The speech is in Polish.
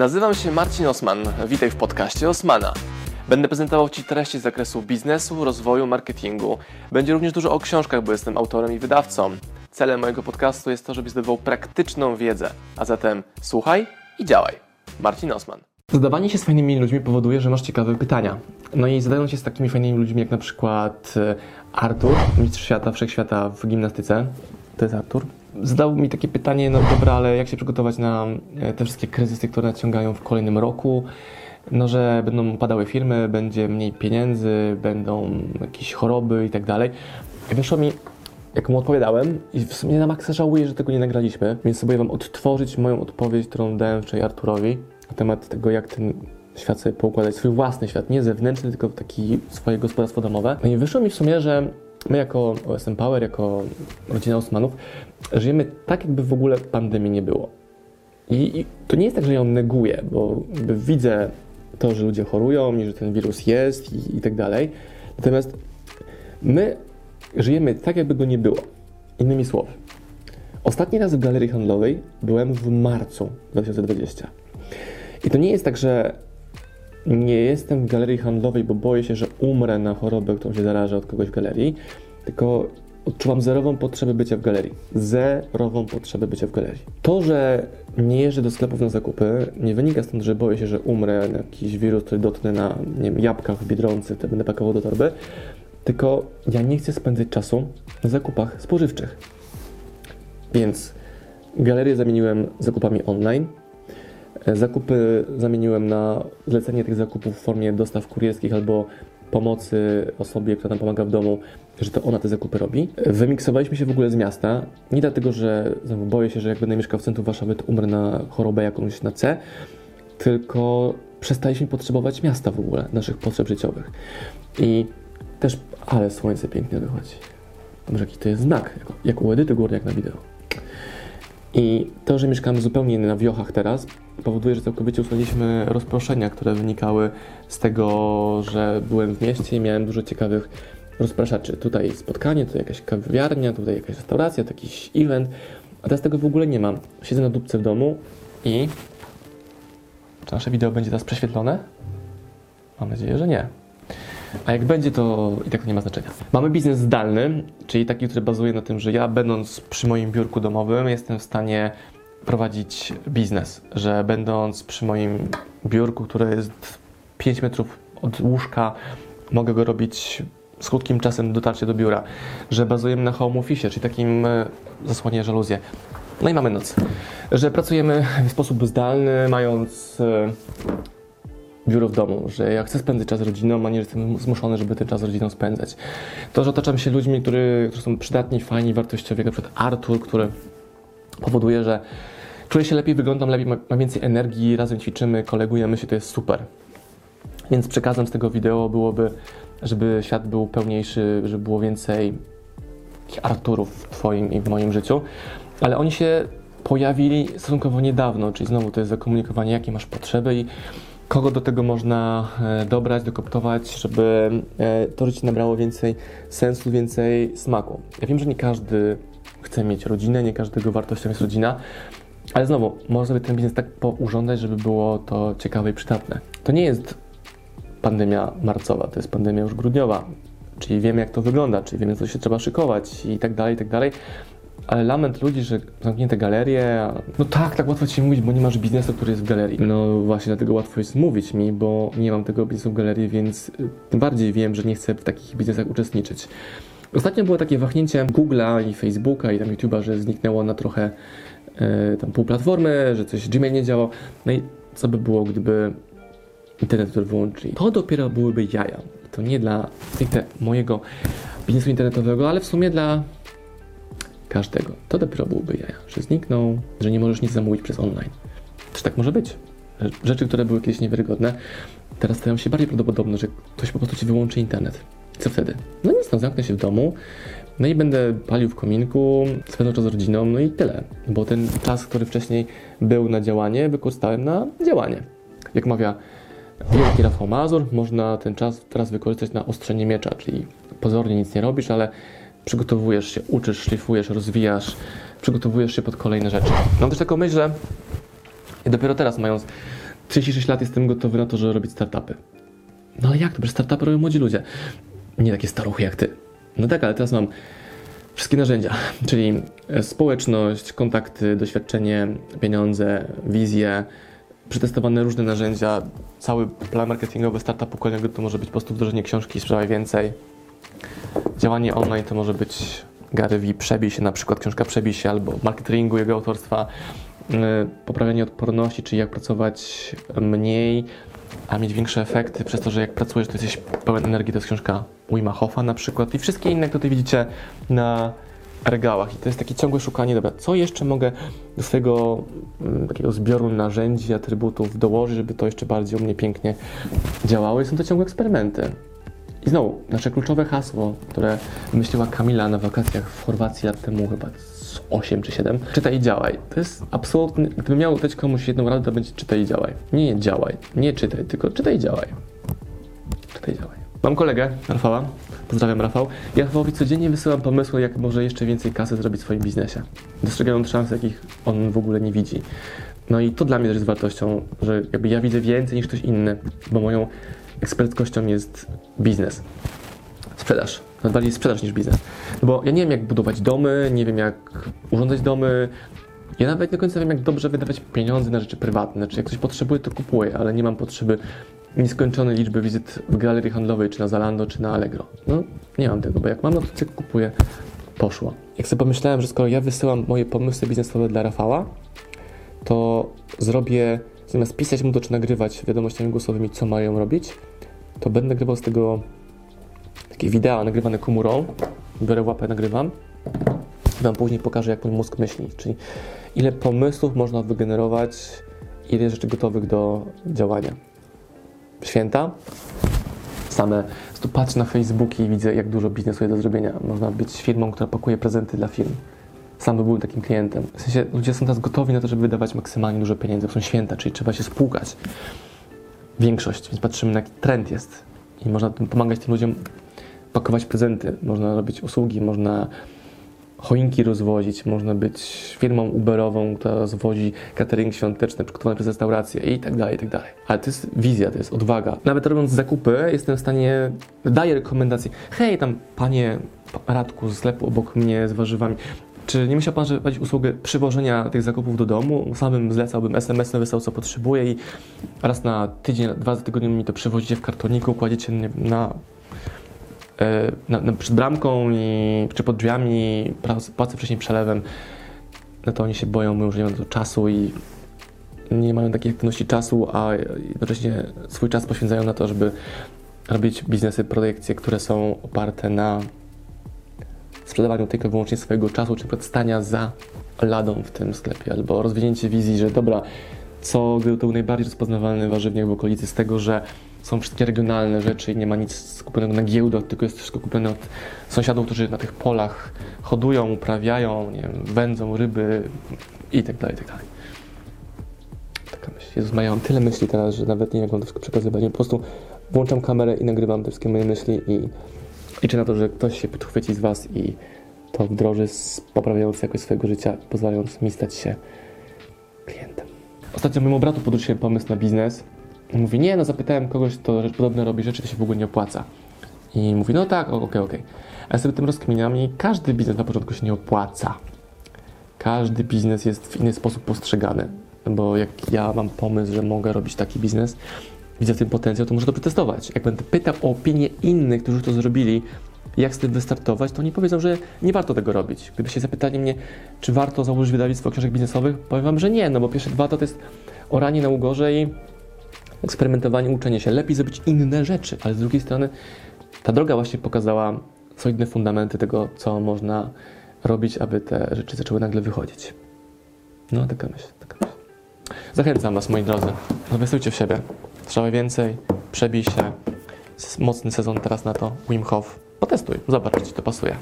Nazywam się Marcin Osman. Witaj w podcaście Osmana. Będę prezentował Ci treści z zakresu biznesu, rozwoju, marketingu. Będzie również dużo o książkach, bo jestem autorem i wydawcą. Celem mojego podcastu jest to, żebyś zdobywał praktyczną wiedzę. A zatem słuchaj i działaj. Marcin Osman. Zadawanie się z fajnymi ludźmi powoduje, że masz ciekawe pytania. No i zadają się z takimi fajnymi ludźmi jak na przykład e, Artur, mistrz świata, wszechświata w gimnastyce. To jest Artur. Zadał mi takie pytanie, no dobra, ale jak się przygotować na e, te wszystkie kryzysy, które nadciągają w kolejnym roku? No, że będą padały firmy, będzie mniej pieniędzy, będą jakieś choroby i tak dalej. I wyszło mi, jak mu odpowiadałem, i w sumie na maksa żałuję, że tego nie nagraliśmy, więc sobie wam odtworzyć moją odpowiedź, którą dałem wczoraj Arturowi na temat tego, jak ten świat sobie poukładać, swój własny świat, nie zewnętrzny, tylko taki swoje gospodarstwo domowe. No i wyszło mi w sumie, że my jako OSM Power, jako rodzina Osmanów, żyjemy tak, jakby w ogóle pandemii nie było. I, I, to nie jest tak, że ją neguję, bo widzę to, że ludzie chorują i że ten wirus jest i, i tak dalej. Natomiast my żyjemy tak, jakby go nie było. Innymi słowy, ostatni raz w galerii handlowej byłem w marcu 2020. I to nie jest tak, że nie jestem w galerii handlowej, bo boję się, że umrę na chorobę, którą się zarażę od kogoś w galerii, tylko odczuwam zerową potrzebę bycia w galerii. Zerową potrzebę bycia w galerii. To, że nie jeżdżę do sklepów na zakupy, nie wynika stąd, że boję się, że umrę na jakiś wirus, który dotknę na nie wiem, jabłkach w Biedronce, które będę pakował do torby, tylko ja nie chcę spędzać czasu na zakupach spożywczych. Więc galerię zamieniłem zakupami online, Zakupy zamieniłem na zlecenie tych zakupów w formie dostaw kurierskich albo pomocy osobie, która nam pomaga w domu, że to ona te zakupy robi. Wymiksowaliśmy się w ogóle z miasta. Nie dlatego, że znowu boję się, że jak będę mieszkał w centrum Warszawy, to umrę na chorobę jakąś na C, tylko przestaliśmy potrzebować miasta w ogóle, naszych potrzeb życiowych. I też, ale słońce pięknie wychodzi. Może jaki to jest znak, jak, jak u Edyty Górniak na wideo. I to, że mieszkamy zupełnie na wiochach teraz, powoduje, że całkowicie usunięliśmy rozproszenia, które wynikały z tego, że byłem w mieście i miałem dużo ciekawych rozpraszaczy. Tutaj spotkanie, tutaj jakaś kawiarnia, tutaj jakaś restauracja, to jakiś event, a teraz tego w ogóle nie mam. Siedzę na dupce w domu i... Czy nasze wideo będzie teraz prześwietlone? Mam nadzieję, że nie. A jak będzie, to i tak nie ma znaczenia. Mamy biznes zdalny, czyli taki, który bazuje na tym, że ja będąc przy moim biurku domowym jestem w stanie prowadzić biznes, że będąc przy moim biurku, które jest 5 metrów od łóżka, mogę go robić z krótkim czasem dotarcie do biura, że bazujemy na home office, czyli takim e, zasłanie żaluzję. No i mamy noc. Że pracujemy w sposób zdalny, mając e, biuro w domu, że ja chcę spędzać czas z rodziną, a nie jestem zmuszony, żeby ten czas z rodziną spędzać. To, że otaczam się ludźmi, którzy, którzy są przydatni, fajni, wartościowi, jak na przykład Artur, który powoduje, że czuję się lepiej, wyglądam lepiej, mam więcej energii, razem ćwiczymy, kolegujemy się, to jest super. Więc przekazem z tego wideo byłoby, żeby świat był pełniejszy, żeby było więcej Arturów w Twoim i w moim życiu, ale oni się pojawili stosunkowo niedawno, czyli znowu to jest zakomunikowanie, jakie masz potrzeby i kogo do tego można e, dobrać, dokoptować, żeby e, to życie nabrało więcej sensu, więcej smaku. Ja wiem, że nie każdy chce mieć rodzinę, nie każdego wartością jest rodzina, ale znowu, można sobie ten biznes tak pourządzać, żeby było to ciekawe i przydatne. To nie jest pandemia marcowa, to jest pandemia już grudniowa, czyli wiemy jak to wygląda, czyli wiemy co się trzeba szykować i tak dalej, i tak dalej. Ale lament ludzi, że zamknięte galerie, no tak, tak łatwo ci mówić, bo nie masz biznesu, który jest w galerii. No właśnie dlatego łatwo jest mówić mi, bo nie mam tego biznesu w galerii, więc y, tym bardziej wiem, że nie chcę w takich biznesach uczestniczyć. Ostatnio było takie wahnięcie Google'a i Facebooka i tam YouTube'a, że zniknęło na trochę e, tam pół platformy, że coś Gmail nie działał. No i co by było, gdyby internet który wyłączyli? To dopiero byłyby jaja. To nie dla mojego biznesu internetowego, ale w sumie dla każdego. To dopiero byłoby jaja, że zniknął, że nie możesz nic zamówić przez online. Też tak może być. Rzeczy, które były kiedyś niewiarygodne, teraz stają się bardziej prawdopodobne, że ktoś po prostu ci wyłączy internet. Co wtedy? No nic, no zamknę się w domu, no i będę palił w kominku, spędzał czas z rodziną, no i tyle. Bo ten czas, który wcześniej był na działanie, wykorzystałem na działanie. Jak mawia wielki Rafał Mazur, można ten czas teraz wykorzystać na ostrzenie miecza, czyli pozornie nic nie robisz, ale przygotowujesz się, uczysz, szlifujesz, rozwijasz, przygotowujesz się pod kolejne rzeczy. Mam też taką myśl, że dopiero teraz mając 36 lat jestem gotowy na to, żeby robić startupy. No ale jak to? Przecież startupy robią młodzi ludzie. Nie takie staruchy jak ty. No tak, ale teraz mam wszystkie narzędzia, czyli społeczność, kontakty, doświadczenie, pieniądze, wizje, przetestowane różne narzędzia, cały plan marketingowy startupu kolejnego to może być po prostu wdrożenie książki Sprzedawaj Więcej. Działanie online to może być Gary Vee, Przebij się, na przykład książka Przebij się, albo marketingu jego autorstwa, e, poprawianie odporności, czyli jak pracować mniej, a mieć większe efekty przez to, że jak pracujesz, to jesteś pełen energii. To jest książka Wima Hoffa na przykład i wszystkie inne, które tutaj widzicie na regałach. I to jest takie ciągłe szukanie, dobra, co jeszcze mogę do swojego mm, takiego zbioru narzędzi, atrybutów dołożyć, żeby to jeszcze bardziej u mnie pięknie działało. I są to ciągłe eksperymenty. I znowu, nasze kluczowe hasło, które wymyśliła Kamila na wakacjach w Chorwacji lat temu, chyba z 8 czy 7, czytaj i działaj. To jest absolutnie, gdybym miał dać komuś jedną radę, to będzie czytaj i działaj. Nie działaj, nie czytaj, tylko czytaj i działaj. Czytaj i działaj. Mam kolegę, Rafała, pozdrawiam Rafał. Ja Rafałowi codziennie wysyłam pomysły, jak może jeszcze więcej kasy zrobić w swoim biznesie. Dostrzegając szans, jakich on w ogóle nie widzi. No i to dla mnie też jest wartością, że jakby ja widzę więcej niż ktoś inny, bo moją eksperckością jest biznes. Sprzedaż. Nawet bardziej sprzedaż niż biznes. No bo ja nie wiem, jak budować domy, nie wiem, jak urządzać domy. Ja nawet nie do końca wiem, jak dobrze wydawać pieniądze na rzeczy prywatne. Znaczy, jak ktoś potrzebuje, to kupuję, ale nie mam potrzeby nieskończonej liczby wizyt w galerii handlowej, czy na Zalando, czy na Allegro. No, nie mam tego, bo jak mam, no to cyk kupuję, poszło. Jak sobie pomyślałem, że skoro ja wysyłam moje pomysły biznesowe dla Rafała, to zrobię, zamiast pisać mu to, czy nagrywać wiadomościami głosowymi, co mają robić, to będę nagrywał z tego takie wideo nagrywane komórą. Biorę łapę, nagrywam. Wam później pokażę, jak mój mózg myśli, czyli ile pomysłów można wygenerować, ile rzeczy gotowych do działania. Święta, same, tu na Facebooki i widzę, jak dużo biznesu jest do zrobienia. Można być firmą, która pakuje prezenty dla firm. Sam byłem takim klientem. W sensie ludzie są teraz gotowi na to, żeby wydawać maksymalnie dużo pieniędzy, bo są święta, czyli trzeba się spłukać. Większość, więc patrzymy, na jaki trend jest. I można tym pomagać tym ludziom pakować prezenty, można robić usługi, można choinki rozwozić, można być firmą Uberową, która rozwozi catering świąteczny przygotowany przez restaurację i tak dalej, i tak dalej. Ale to jest wizja, to jest odwaga. Nawet robiąc zakupy jestem w stanie, daję rekomendacje. Hej, tam panie Radku z sklepu obok mnie z warzywami, czy nie musiał Pan prowadzić usługę przywożenia tych zakupów do domu? Samym zlecałbym SMS, wysłał co potrzebuje i raz na tydzień, dwa razy tygodnie mi to przywozicie w kartoniku, kładziecie na E, na, na, przed bramką i, czy pod drzwiami, płacę wcześniej przelewem, no to oni się boją, mówią, że nie mają czasu i nie mają takiej aktywności czasu, a jednocześnie swój czas poświęcają na to, żeby robić biznesy, projekcje, które są oparte na sprzedawaniu tylko wyłącznie swojego czasu, czy stania za ladą w tym sklepie, albo rozwinięcie wizji, że dobra, co był najbardziej rozpoznawalny warzywniak w okolicy z tego, że są wszystkie regionalne rzeczy i nie ma nic skupionego na giełdach, tylko jest wszystko kupione od sąsiadów, którzy na tych polach hodują, uprawiają, nie wiem, wędzą ryby i tak dalej, i tak. Taka myśl. Jezus, ja mam tyle myśli teraz, że nawet nie wiem, jak mam to wszystko przekazywać. Po prostu włączam kamerę i nagrywam te wszystkie moje myśli i liczę na to, że ktoś się podchwyci z Was i to wdroży, poprawiając jakość swojego życia, pozwalając mi stać się klientem. Ostatnio mojemu bratu podrzuciłem pomysł na biznes, Mówi, nie, no zapytałem kogoś, kto podobne robi rzeczy, to się w ogóle nie opłaca. I mówi, no tak, okej, okay, okej. Okay. A ja sobie tym rozkminiam i każdy biznes na początku się nie opłaca. Każdy biznes jest w inny sposób postrzegany. Bo jak ja mam pomysł, że mogę robić taki biznes, widzę w tym potencjał, to muszę to przetestować. Jak będę pytał o opinię innych, którzy to zrobili, jak z tym wystartować, to oni powiedzą, że nie warto tego robić. Gdybyście zapytali mnie, czy warto założyć wydawnictwo książek biznesowych, powiem wam, że nie, no bo pierwsze dwa to, to jest oranie na ugorze i eksperymentowanie, uczenie się. Lepiej zrobić inne rzeczy, ale z drugiej strony ta droga właśnie pokazała solidne fundamenty tego, co można robić, aby te rzeczy zaczęły nagle wychodzić. No, taka myśl, taka myśl. Zachęcam Was, moi drodzy, inwestujcie w siebie. Trzeba więcej, przebij się. Mocny sezon teraz na to. Wim Hof. Potestuj, zobacz, czy to pasuje.